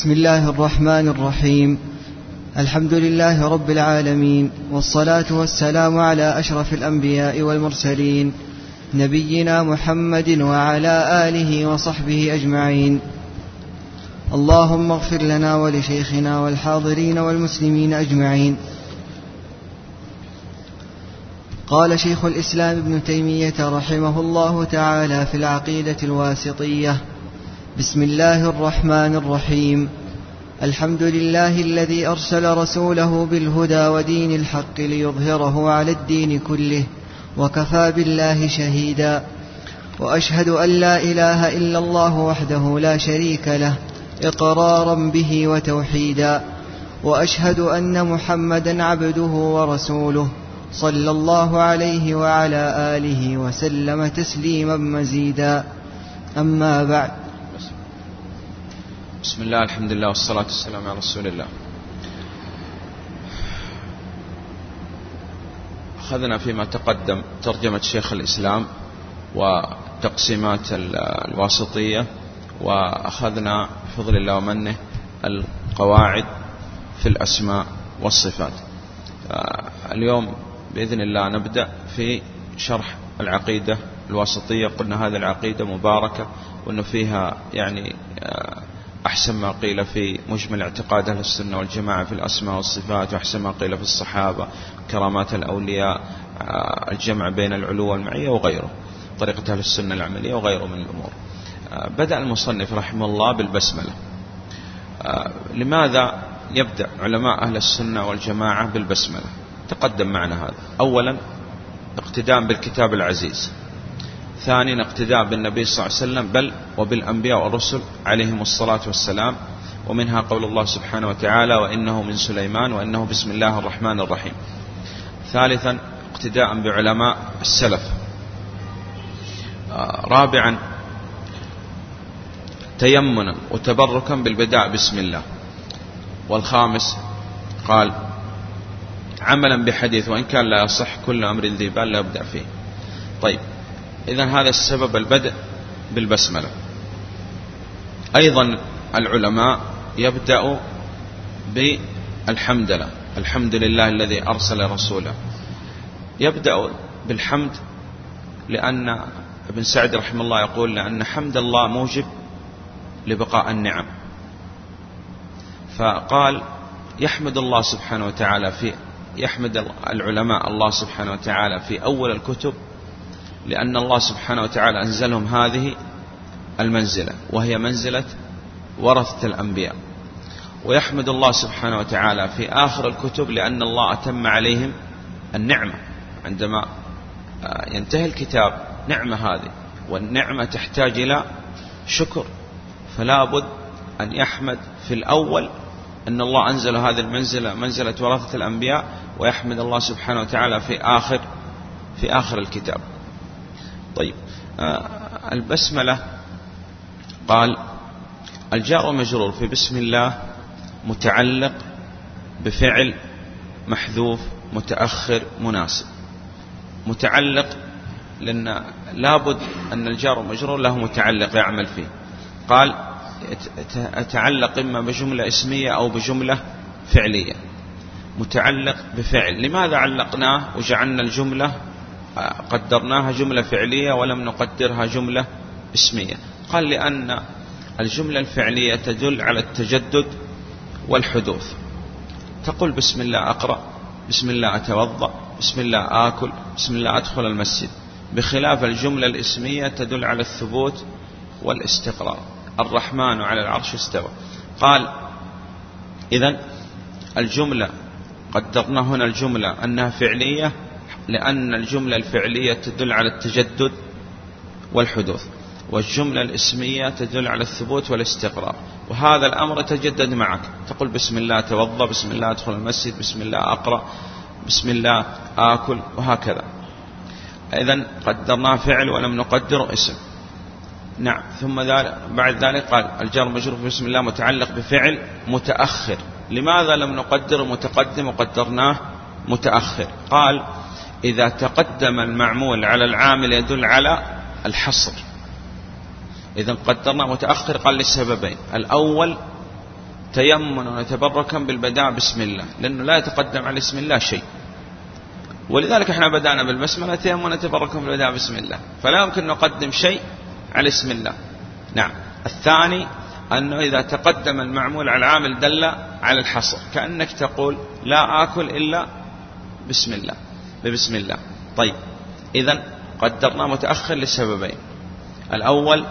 بسم الله الرحمن الرحيم. الحمد لله رب العالمين والصلاة والسلام على أشرف الأنبياء والمرسلين نبينا محمد وعلى آله وصحبه أجمعين. اللهم اغفر لنا ولشيخنا والحاضرين والمسلمين أجمعين. قال شيخ الإسلام ابن تيمية رحمه الله تعالى في العقيدة الواسطية بسم الله الرحمن الرحيم. الحمد لله الذي أرسل رسوله بالهدى ودين الحق ليظهره على الدين كله وكفى بالله شهيدا. وأشهد أن لا إله إلا الله وحده لا شريك له إقرارا به وتوحيدا. وأشهد أن محمدا عبده ورسوله صلى الله عليه وعلى آله وسلم تسليما مزيدا. أما بعد بسم الله الحمد لله والصلاة والسلام على رسول الله. أخذنا فيما تقدم ترجمة شيخ الإسلام وتقسيمات الواسطية وأخذنا بفضل الله ومنه القواعد في الأسماء والصفات. اليوم بإذن الله نبدأ في شرح العقيدة الواسطية. قلنا هذه العقيدة مباركة وأنه فيها يعني أحسن ما قيل في مجمل اعتقاد أهل السنة والجماعة في الأسماء والصفات وأحسن ما قيل في الصحابة كرامات الأولياء الجمع بين العلو والمعية وغيره طريقة أهل السنة العملية وغيره من الأمور. بدأ المصنف رحمه الله بالبسملة. لماذا يبدأ علماء أهل السنة والجماعة بالبسملة؟ تقدم معنا هذا. أولا اقتداء بالكتاب العزيز. ثانيا اقتداء بالنبي صلى الله عليه وسلم بل وبالأنبياء والرسل عليهم الصلاة والسلام. ومنها قول الله سبحانه وتعالى وإنه من سليمان وإنه بسم الله الرحمن الرحيم. ثالثا اقتداء بعلماء السلف. رابعا تيمنا وتبركا بالبداء بسم الله. والخامس قال عملا بحديث وإن كان لا يصح كل أمر ذي بال لا يبدأ فيه. طيب إذا هذا السبب البدء بالبسملة. أيضا العلماء يبدأ بالحمدلة الحمد لله الذي أرسل رسوله. يبدأ بالحمد لأن ابن سعد رحمه الله يقول لأن حمد الله موجب لبقاء النعم. فقال يحمد الله سبحانه وتعالى في يحمد العلماء الله سبحانه وتعالى في أول الكتب لأن الله سبحانه وتعالى أنزلهم هذه المنزلة وهي منزلة ورثة الأنبياء. ويحمد الله سبحانه وتعالى في آخر الكتب لأن الله أتم عليهم النعمة. عندما ينتهي الكتاب نعمة هذه والنعمة تحتاج إلى شكر. فلا بد أن يحمد في الأول أن الله أنزل هذه المنزلة منزلة ورثة الأنبياء ويحمد الله سبحانه وتعالى في آخر في آخر الكتاب. طيب. البسملة قال الجار ومجرور في بسم الله متعلق بفعل محذوف متأخر مناسب. متعلق لأن لابد أن الجار ومجرور له متعلق يعمل فيه. قال يتعلق إما بجملة اسمية أو بجملة فعلية. متعلق بفعل. لماذا علقناه وجعلنا الجملة قدرناها جملة فعلية ولم نقدرها جملة اسمية. قال لأن الجملة الفعلية تدل على التجدد والحدوث. تقول بسم الله أقرأ بسم الله أتوضأ بسم الله آكل بسم الله أدخل المسجد. بخلاف الجملة الاسمية تدل على الثبوت والاستقرار. الرحمن على العرش استوى. قال إذا الجملة قدرنا هنا الجملة أنها فعلية لأن الجملة الفعلية تدل على التجدد والحدوث والجملة الاسمية تدل على الثبوت والاستقرار. وهذا الأمر يتجدد معك. تقول بسم الله توضأ بسم الله أدخل المسجد بسم الله أقرأ بسم الله آكل وهكذا. إذا قدرناه فعل ولم نقدر اسم. نعم. ثم ذلك بعد ذلك قال الجار مجرور بسم الله متعلق بفعل متأخر. لماذا لم نقدر متقدم وقدرناه متأخر؟ قال إذا تقدم المعمول على العامل يدل على الحصر. إذا قدرنا متأخر قال لسببين الأول تيمنا وتبركا بالبداء بسم الله لأنه لا يتقدم على اسم الله شيء. ولذلك إحنا بدأنا بالبسملة تيمنا وتبركا بالبداء بسم الله. فلا يمكن نقدم شيء على اسم الله. نعم. الثاني أنه إذا تقدم المعمول على العامل دل على الحصر. كأنك تقول لا آكل إلا بسم الله. ببسم الله. طيب. إذا قدرنا متأخر لسببين. الأول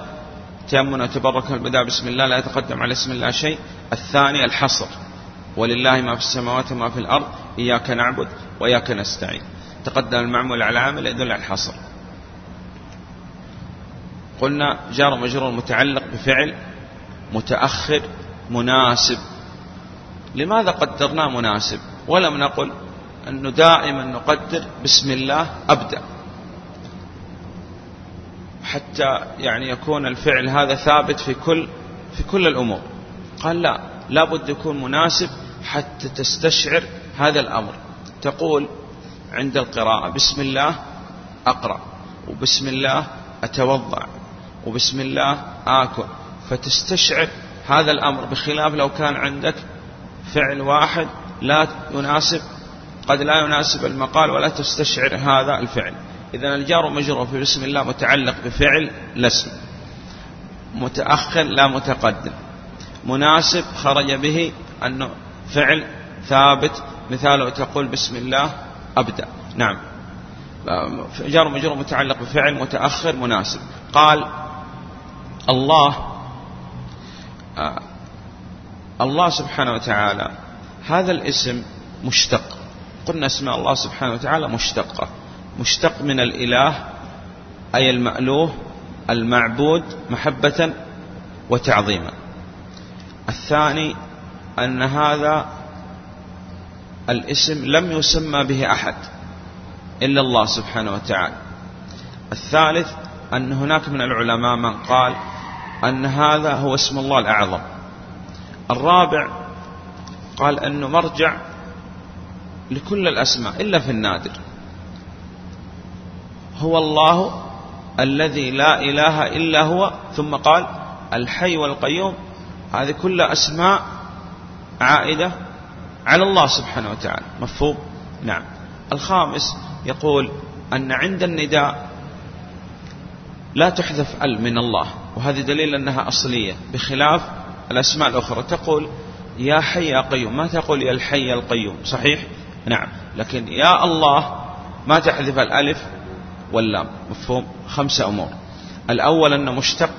تيمنا وتبرك البداء بسم الله لا يتقدم على اسم الله شيء. الثاني الحصر. ولله ما في السماوات وما في الأرض إياك نعبد وإياك نستعين. تقدم المعمول على العامل يدل على الحصر. قلنا جار مجرور متعلق بفعل متأخر مناسب. لماذا قدرناه مناسب؟ ولم نقل أنه دائما نقدر بسم الله أبدأ. حتى يعني يكون الفعل هذا ثابت في كل في كل الأمور. قال لا لابد يكون مناسب حتى تستشعر هذا الأمر. تقول عند القراءة بسم الله أقرأ وبسم الله أتوضع وبسم الله آكل. فتستشعر هذا الأمر بخلاف لو كان عندك فعل واحد لا يناسب قد لا يناسب المقال ولا تستشعر هذا الفعل. إذا الجار مجرور في بسم الله متعلق بفعل لسم متأخر لا متقدم. مناسب خرج به أنه فعل ثابت. مثاله تقول بسم الله أبدأ. نعم. جار مجرور متعلق بفعل متأخر مناسب. قال الله آه الله سبحانه وتعالى هذا الاسم مشتق. قلنا اسماء الله سبحانه وتعالى مشتقة. مشتق من الإله أي المألوه المعبود محبة وتعظيما. الثاني أن هذا الاسم لم يسمى به أحد إلا الله سبحانه وتعالى. الثالث أن هناك من العلماء من قال أن هذا هو اسم الله الأعظم. الرابع قال أنه مرجع لكل الأسماء إلا في النادر. هو الله الذي لا إله إلا هو ثم قال الحي والقيوم. هذه كلها أسماء عائدة على الله سبحانه وتعالى. مفهوم؟ نعم. الخامس يقول أن عند النداء لا تحذف ال من الله. وهذا دليل أنها أصلية بخلاف الأسماء الأخرى. تقول يا حي يا قيوم. ما تقول يا الحي القيوم؟ صحيح؟ نعم. لكن يا الله ما تحذف الألف واللام مفهوم؟ خمسة أمور. الأول أنه مشتق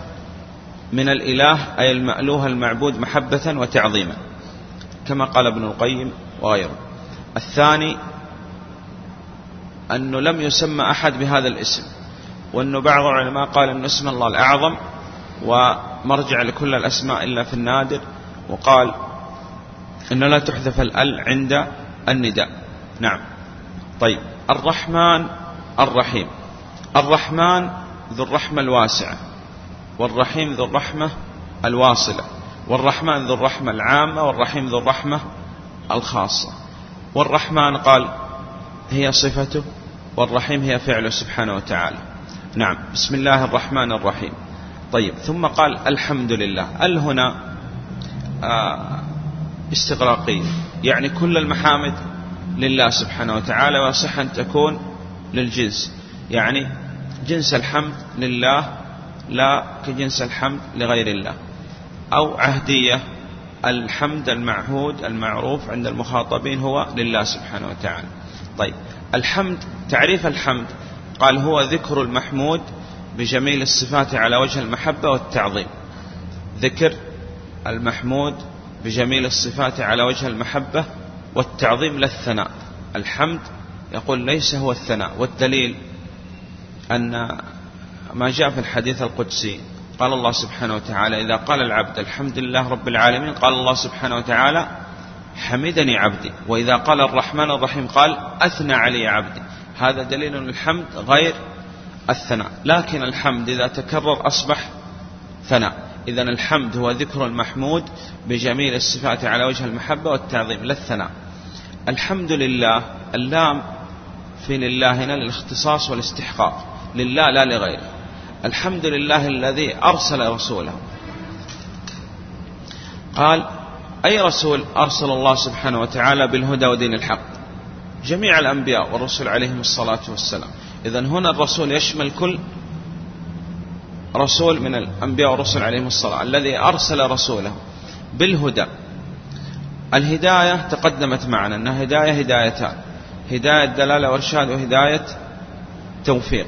من الإله أي المألوه المعبود محبة وتعظيما كما قال ابن القيم وغيره. الثاني أنه لم يسمى أحد بهذا الاسم وأنه بعض العلماء قال أن اسم الله الأعظم ومرجع لكل الأسماء إلا في النادر وقال أنه لا تحذف الأل عند النداء. نعم. طيب. الرحمن الرحيم. الرحمن ذو الرحمة الواسعة. والرحيم ذو الرحمة الواصلة. والرحمن ذو الرحمة العامة. والرحيم ذو الرحمة الخاصة. والرحمن قال هي صفته. والرحيم هي فعله سبحانه وتعالى. نعم. بسم الله الرحمن الرحيم. طيب. ثم قال الحمد لله. ال هنا آه استغراقية. يعني كل المحامد لله سبحانه وتعالى ويصح أن تكون للجنس. يعني جنس الحمد لله لا كجنس الحمد لغير الله. أو عهدية الحمد المعهود المعروف عند المخاطبين هو لله سبحانه وتعالى. طيب الحمد تعريف الحمد قال هو ذكر المحمود بجميل الصفات على وجه المحبة والتعظيم. ذكر المحمود بجميل الصفات على وجه المحبة والتعظيم للثناء الحمد يقول ليس هو الثناء والدليل أن ما جاء في الحديث القدسي قال الله سبحانه وتعالى إذا قال العبد الحمد لله رب العالمين قال الله سبحانه وتعالى حمدني عبدي وإذا قال الرحمن الرحيم قال أثنى علي عبدي هذا دليل الحمد غير الثناء. لكن الحمد إذا تكرر أصبح ثناء. إذا الحمد هو ذكر المحمود بجميل الصفات على وجه المحبة والتعظيم لا الثناء الحمد لله اللام في لله هنا للاختصاص والاستحقاق. لله لا لغيره. الحمد لله الذي أرسل رسوله. قال أي رسول أرسل الله سبحانه وتعالى بالهدى ودين الحق؟ جميع الأنبياء والرسل عليهم الصلاة والسلام. إذا هنا الرسول يشمل كل رسول من الأنبياء والرسل عليهم الصلاة الذي أرسل رسوله بالهدى. الهداية تقدمت معنا أنها هداية هدايتان هداية دلالة وإرشاد وهداية توفيق.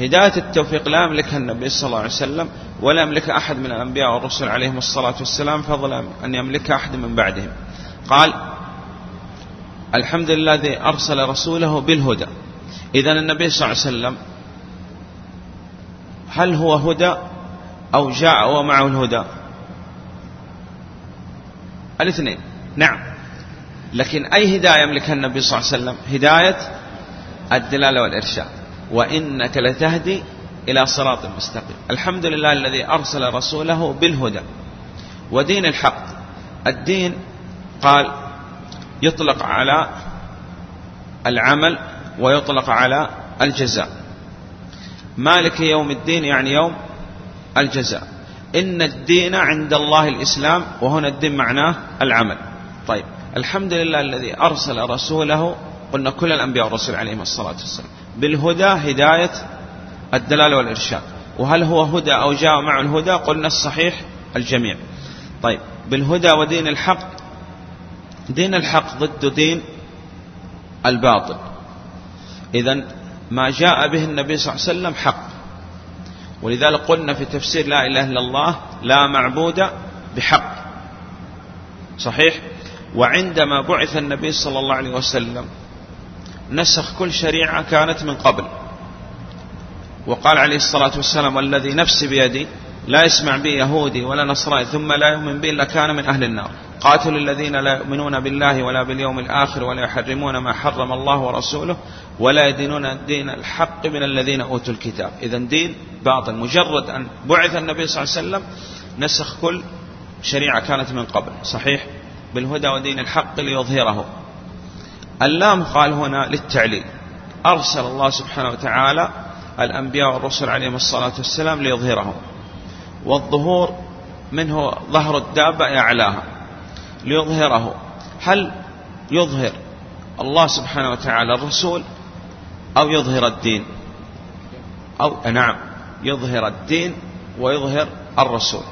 هداية التوفيق لا يملكها النبي صلى الله عليه وسلم ولا يملكها أحد من الأنبياء والرسل عليهم الصلاة والسلام فضلا أن يملكها أحد من بعدهم. قال الحمد لله الذي أرسل رسوله بالهدى. إذا النبي صلى الله عليه وسلم هل هو هدى أو جاء ومعه الهدى؟ الاثنين. نعم. لكن أي هداية يملكها النبي صلى الله عليه وسلم؟ هداية الدلالة والإرشاد. وإنك لتهدي إلى صراط مستقيم. الحمد لله الذي أرسل رسوله بالهدى. ودين الحق. الدين قال يطلق على العمل ويطلق على الجزاء. مالك يوم الدين يعني يوم الجزاء. إن الدين عند الله الإسلام وهنا الدين معناه العمل. طيب الحمد لله الذي أرسل رسوله قلنا كل الأنبياء والرسل عليهم الصلاة والسلام. بالهدى هداية الدلالة والإرشاد. وهل هو هدى أو جاء مع الهدى؟ قلنا الصحيح الجميع. طيب بالهدى ودين الحق. دين الحق ضد دين الباطل. إذا ما جاء به النبي صلى الله عليه وسلم حق. ولذلك قلنا في تفسير لا إله إلا الله لا معبود بحق. صحيح؟ وعندما بعث النبي صلى الله عليه وسلم نسخ كل شريعة كانت من قبل. وقال عليه الصلاة والسلام والذي نفسي بيدي لا يسمع بي يهودي ولا نصراني ثم لا يؤمن بي إلا كان من أهل النار. قاتلوا الذين لا يؤمنون بالله ولا باليوم الآخر ولا يحرمون ما حرم الله ورسوله ولا يدينون الدين الحق من الذين أوتوا الكتاب. إذا دين باطل. مجرد أن بعث النبي صلى الله عليه وسلم نسخ كل شريعة كانت من قبل. صحيح؟ بالهدى ودين الحق ليظهره. اللام قال هنا للتعليل. أرسل الله سبحانه وتعالى الأنبياء والرسل عليهم الصلاة والسلام ليظهرهم. والظهور منه ظهر الدابة أعلاها. ليظهره. هل يظهر الله سبحانه وتعالى الرسول أو يظهر الدين. أو نعم يظهر الدين ويظهر الرسول.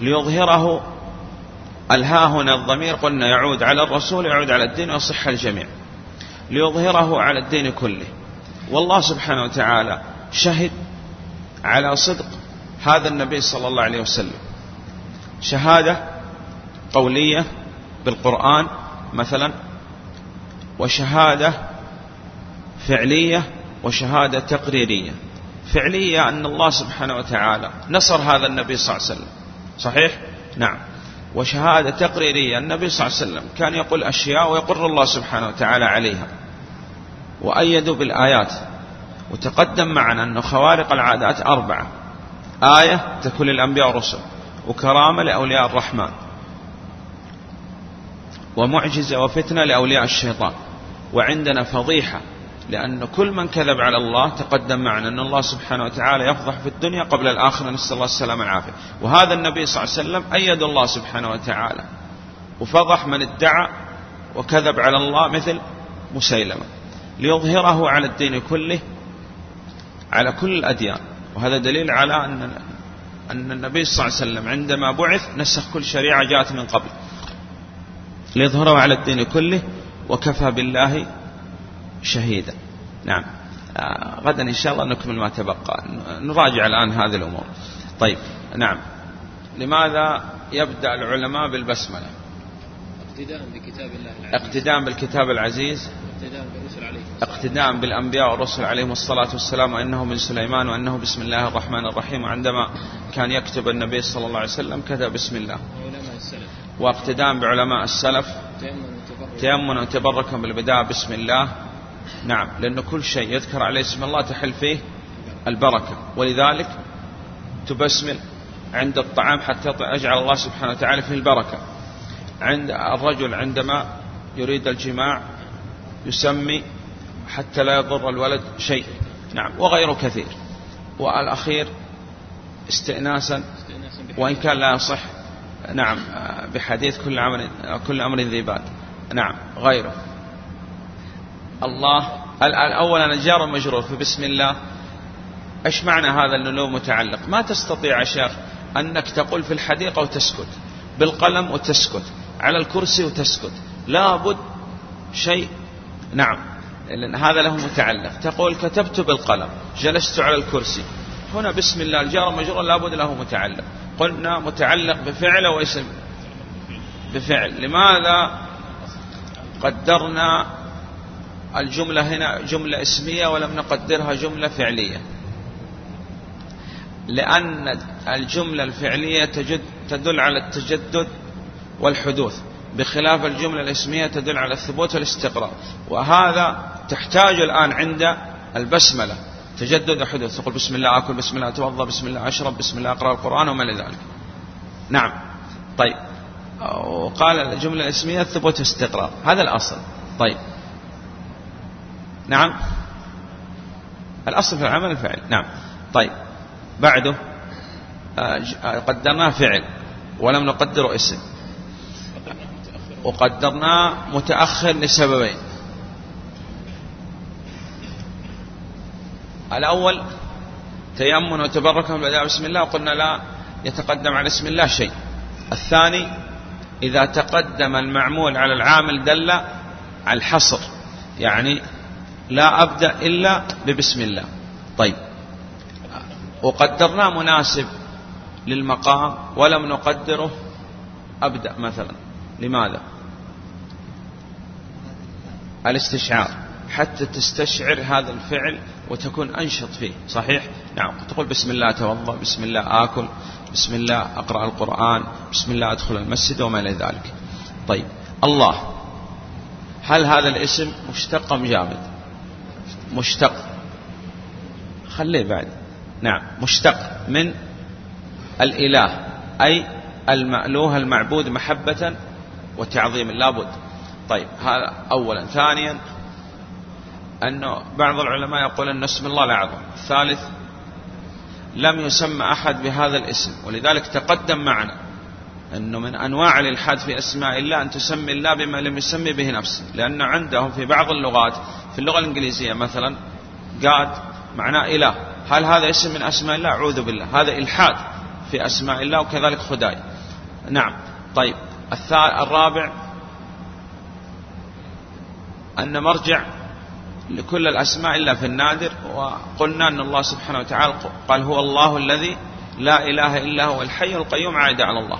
ليظهره الها هنا الضمير قلنا يعود على الرسول يعود على الدين ويصح الجميع. ليظهره على الدين كله. والله سبحانه وتعالى شهد على صدق هذا النبي صلى الله عليه وسلم. شهادة قولية بالقرآن مثلا وشهادة فعلية وشهادة تقريرية. فعلية أن الله سبحانه وتعالى نصر هذا النبي صلى الله عليه وسلم. صحيح؟ نعم. وشهادة تقريرية النبي صلى الله عليه وسلم كان يقول أشياء ويقر الله سبحانه وتعالى عليها. وأيدوا بالآيات. وتقدم معنا أن خوارق العادات أربعة. آية تكون للأنبياء والرسل وكرامة لأولياء الرحمن. ومعجزة وفتنة لأولياء الشيطان. وعندنا فضيحة لأن كل من كذب على الله تقدم معنا أن الله سبحانه وتعالى يفضح في الدنيا قبل الآخرة. نسأل الله السلامة والعافية. وهذا النبي صلى الله عليه وسلم أيد الله سبحانه وتعالى وفضح من ادعى وكذب على الله مثل مسيلمة ليظهره على الدين كله على كل الأديان. وهذا دليل على أن أن النبي صلى الله عليه وسلم عندما بعث نسخ كل شريعة جاءت من قبل. ليظهره على الدين كله وكفى بالله شهيدا نعم. آه غدا إن شاء الله نكمل ما تبقى. نراجع الآن هذه الأمور. طيب. نعم. لماذا يبدأ العلماء بالبسملة؟ اقتداء بكتاب الله العزيز. اقتداء بالكتاب العزيز؟ اقتداء بالرسل عليه اقتداء بالأنبياء والرسل عليهم الصلاة والسلام وأنه من سليمان وأنه بسم الله الرحمن الرحيم. وعندما كان يكتب النبي صلى الله عليه وسلم كتب بسم الله. وعلماء السلف. واقتداء بعلماء السلف. تيمنا وتبركا بالبداء بسم الله. نعم لأن كل شيء يذكر عليه اسم الله تحل فيه البركة. ولذلك تبسمل عند الطعام حتى يجعل الله سبحانه وتعالى فيه البركة. عند الرجل عندما يريد الجماع يسمي حتى لا يضر الولد شيء. نعم وغيره كثير. والأخير استئناسا وإن كان لا يصح نعم بحديث كل أمر كل أمر ذي بال نعم غيره. الله. الأول أنا جار مجرور في بسم الله. إيش معنى هذا انه له متعلق؟ ما تستطيع يا شيخ أنك تقول في الحديقة وتسكت بالقلم وتسكت على الكرسي وتسكت. لابد شيء. نعم. لأن هذا له متعلق. تقول كتبت بالقلم جلست على الكرسي. هنا بسم الله الجار مجرور لابد له متعلق. قلنا متعلق بفعل واسم. بفعل. لماذا قدرنا الجملة هنا جملة اسمية ولم نقدرها جملة فعلية. لأن الجملة الفعلية تجد تدل على التجدد والحدوث. بخلاف الجملة الاسمية تدل على الثبوت والاستقرار. وهذا تحتاج الآن عند البسملة. تجدد وحدوث تقول بسم الله أكل بسم الله أتوضأ بسم الله أشرب بسم الله أقرأ القرآن وما لذلك نعم. طيب. وقال الجملة الاسمية ثبوت واستقرار هذا الأصل. طيب. نعم. الأصل في العمل الفعل نعم. طيب. بعده آه، آه، قدرناه فعل ولم نقدره اسم. وقدرناه متأخر لسببين. الأول تيمن وتبرك من بدأ بسم الله. وقلنا لا يتقدم على اسم الله شيء. الثاني إذا تقدم المعمول على العامل دل على الحصر. يعني لا أبدأ إلا ببسم الله. طيب. وقدرناه مناسب للمقام ولم نقدره أبدأ مثلا. لماذا؟ الاستشعار. حتى تستشعر هذا الفعل وتكون أنشط فيه. صحيح؟ نعم. تقول بسم الله أتوضأ بسم الله آكل بسم الله أقرأ القرآن بسم الله أدخل المسجد وما إلى ذلك. طيب. الله. هل هذا الاسم مشتق أم جامد؟ مشتق. خليه بعد. نعم مشتق من الإله أي المألوه المعبود محبة وتعظيما لابد. طيب هذا أولا. ثانيا أنه بعض العلماء يقول أن اسم الله الأعظم الثالث لم يسمى أحد بهذا الاسم. ولذلك تقدم معنا. أنه من أنواع الإلحاد في أسماء الله أن تسمي الله بما لم يسمي به نفسه. لأنه عندهم في بعض اللغات في اللغة الإنجليزية مثلا قاد معناه إله. هل هذا اسم من أسماء الله؟ أعوذ بالله. هذا إلحاد في أسماء الله وكذلك خداي. نعم. طيب. الرابع أن مرجع لكل الأسماء إلا في النادر. وقلنا أن الله سبحانه وتعالى قال هو الله الذي لا إله إلا هو الحي القيوم عائد على الله.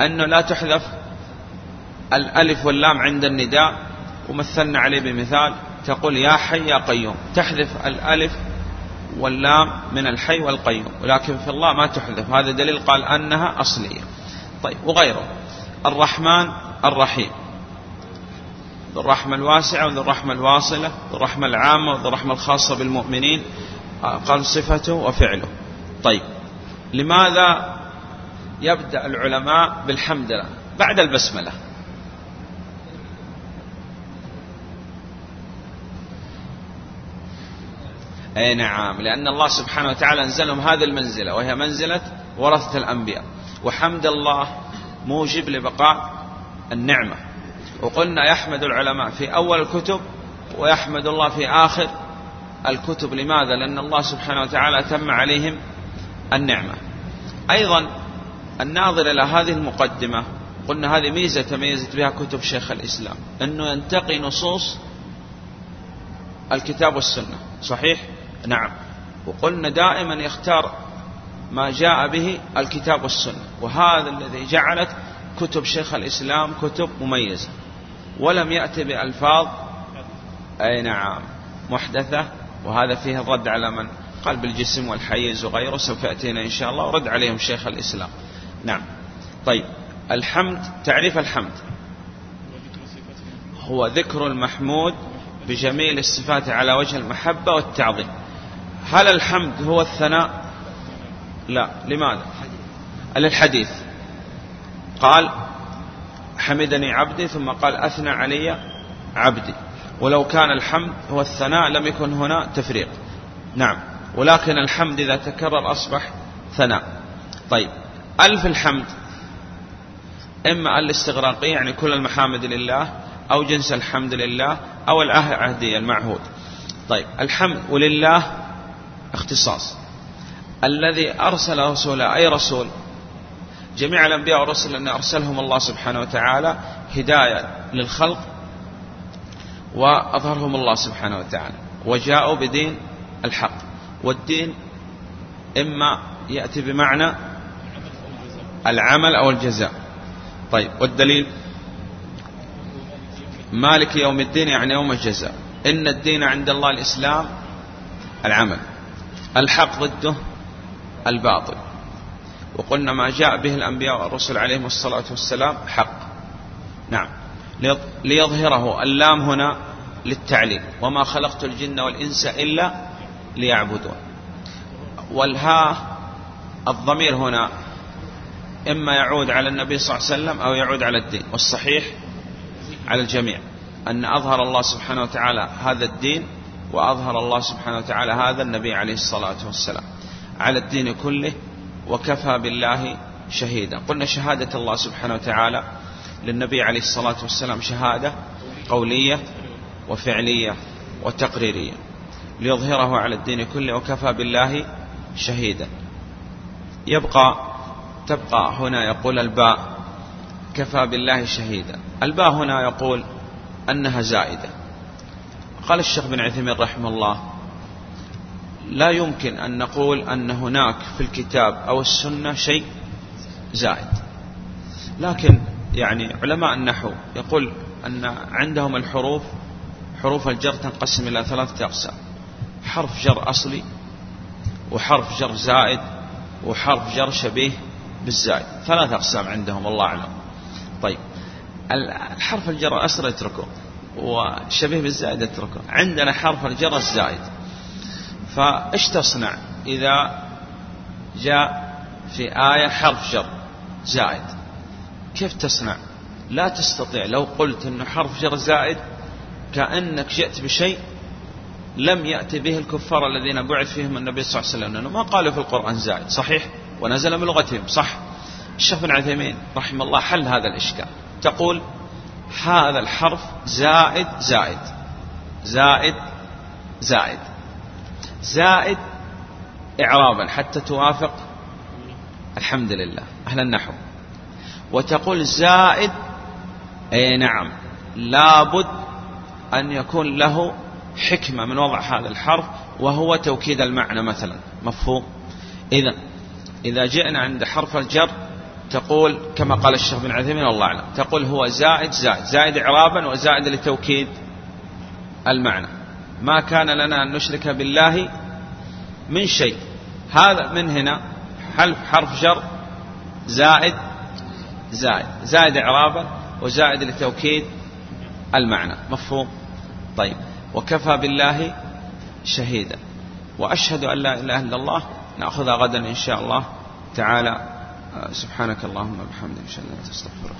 أنه لا تحذف الألف واللام عند النداء ومثلنا عليه بمثال تقول يا حي يا قيوم تحذف الألف واللام من الحي والقيوم ولكن في الله ما تحذف هذا دليل قال أنها أصلية. طيب وغيره الرحمن الرحيم ذو الرحمة الواسعة وذو الرحمة الواصلة ذو الرحمة العامة وذو الرحمة الخاصة بالمؤمنين قال صفته وفعله. طيب لماذا يبدأ العلماء بالحمد لله بعد البسملة. أي نعم لأن الله سبحانه وتعالى أنزلهم هذه المنزلة وهي منزلة ورثة الأنبياء. وحمد الله موجب لبقاء النعمة. وقلنا يحمد العلماء في أول الكتب ويحمد الله في آخر الكتب. لماذا؟ لأن الله سبحانه وتعالى تم عليهم النعمة. أيضا الناظر إلى هذه المقدمة. قلنا هذه ميزة تميزت بها كتب شيخ الإسلام. أنه ينتقي نصوص الكتاب والسنة. صحيح؟ نعم. وقلنا دائما يختار ما جاء به الكتاب والسنة. وهذا الذي جعلت كتب شيخ الإسلام كتب مميزة. ولم يأتي بألفاظ. أي نعم. محدثة. وهذا فيه الرد على من قال بالجسم والحيز وغيره. سوف يأتينا إن شاء الله. ورد عليهم شيخ الإسلام. نعم. طيب الحمد تعريف الحمد. هو ذكر المحمود بجميل الصفات على وجه المحبة والتعظيم. هل الحمد هو الثناء؟ لا. لماذا؟ الحديث قال حمدني عبدي ثم قال أثنى علي عبدي. ولو كان الحمد هو الثناء لم يكن هنا تفريق. نعم. ولكن الحمد إذا تكرر أصبح ثناء. طيب. ألف الحمد. إما الاستغراقية يعني كل المحامد لله أو جنس الحمد لله أو العهدي المعهود. طيب الحمد ولله اختصاص. الذي أرسل رسوله أي رسول؟ جميع الأنبياء والرسل أن أرسلهم الله سبحانه وتعالى هداية للخلق وأظهرهم الله سبحانه وتعالى. وجاءوا بدين الحق. والدين إما يأتي بمعنى العمل أو الجزاء. طيب والدليل؟ مالك يوم الدين يعني يوم الجزاء. إن الدين عند الله الإسلام العمل. الحق ضده الباطل. وقلنا ما جاء به الأنبياء والرسل عليهم الصلاة والسلام حق. نعم. ليظهره اللام هنا للتعليم. وما خلقت الجن والإنس إلا ليعبدون. والها الضمير هنا إما يعود على النبي صلى الله عليه وسلم أو يعود على الدين والصحيح على الجميع أن أظهر الله سبحانه وتعالى هذا الدين وأظهر الله سبحانه وتعالى هذا النبي عليه الصلاة والسلام. على الدين كله وكفى بالله شهيدا. قلنا شهادة الله سبحانه وتعالى للنبي عليه الصلاة والسلام شهادة قولية وفعلية وتقريرية ليظهره على الدين كله وكفى بالله شهيدا. يبقى تبقى هنا يقول الباء كفى بالله شهيدا. الباء هنا يقول أنها زائدة. قال الشيخ بن عثيمين رحمه الله لا يمكن أن نقول أن هناك في الكتاب أو السنة شيء زائد. لكن يعني علماء النحو يقول أن عندهم الحروف حروف الجر تنقسم إلى ثلاثة أقسام. حرف جر أصلي وحرف جر زائد وحرف جر شبيه بالزائد. ثلاثة أقسام عندهم الله أعلم. طيب الحرف الجر الأصلي اتركه وشبيه بالزائد اتركه عندنا حرف الجر الزائد. فإيش تصنع إذا جاء في آية حرف جر زائد؟ كيف تصنع؟ لا تستطيع. لو قلت أنه حرف جر زائد كأنك جئت بشيء لم يأتي به الكفار الذين بعث فيهم النبي صلى الله عليه وسلم لأنه ما قالوا في القرآن زائد صحيح؟ ونزل بلغتهم صح. الشيخ بن عثيمين رحمه الله حل هذا الإشكال. تقول هذا الحرف زائد زائد. زائد زائد. زائد إعرابا حتى توافق. الحمد لله. أهل النحو. وتقول زائد أي نعم لابد أن يكون له حكمة من وضع هذا الحرف وهو توكيد المعنى مثلا. مفهوم؟ إذا إذا جئنا عند حرف الجر تقول كما قال الشيخ بن عثيمين الله أعلم. تقول هو زائد زائد. زائد إعرابا وزائد لتوكيد المعنى. ما كان لنا أن نشرك بالله من شيء. هذا من هنا. حرف حرف جر زائد؟ زائد. زائد إعرابا وزائد لتوكيد المعنى. مفهوم؟ طيب. وكفى بالله شهيدا. وأشهد أن لا إله إلا الله نأخذها غدا إن شاء الله. تعالى سبحانك اللهم وبحمدك أشهد أن لا إله إلا أنت أستغفرك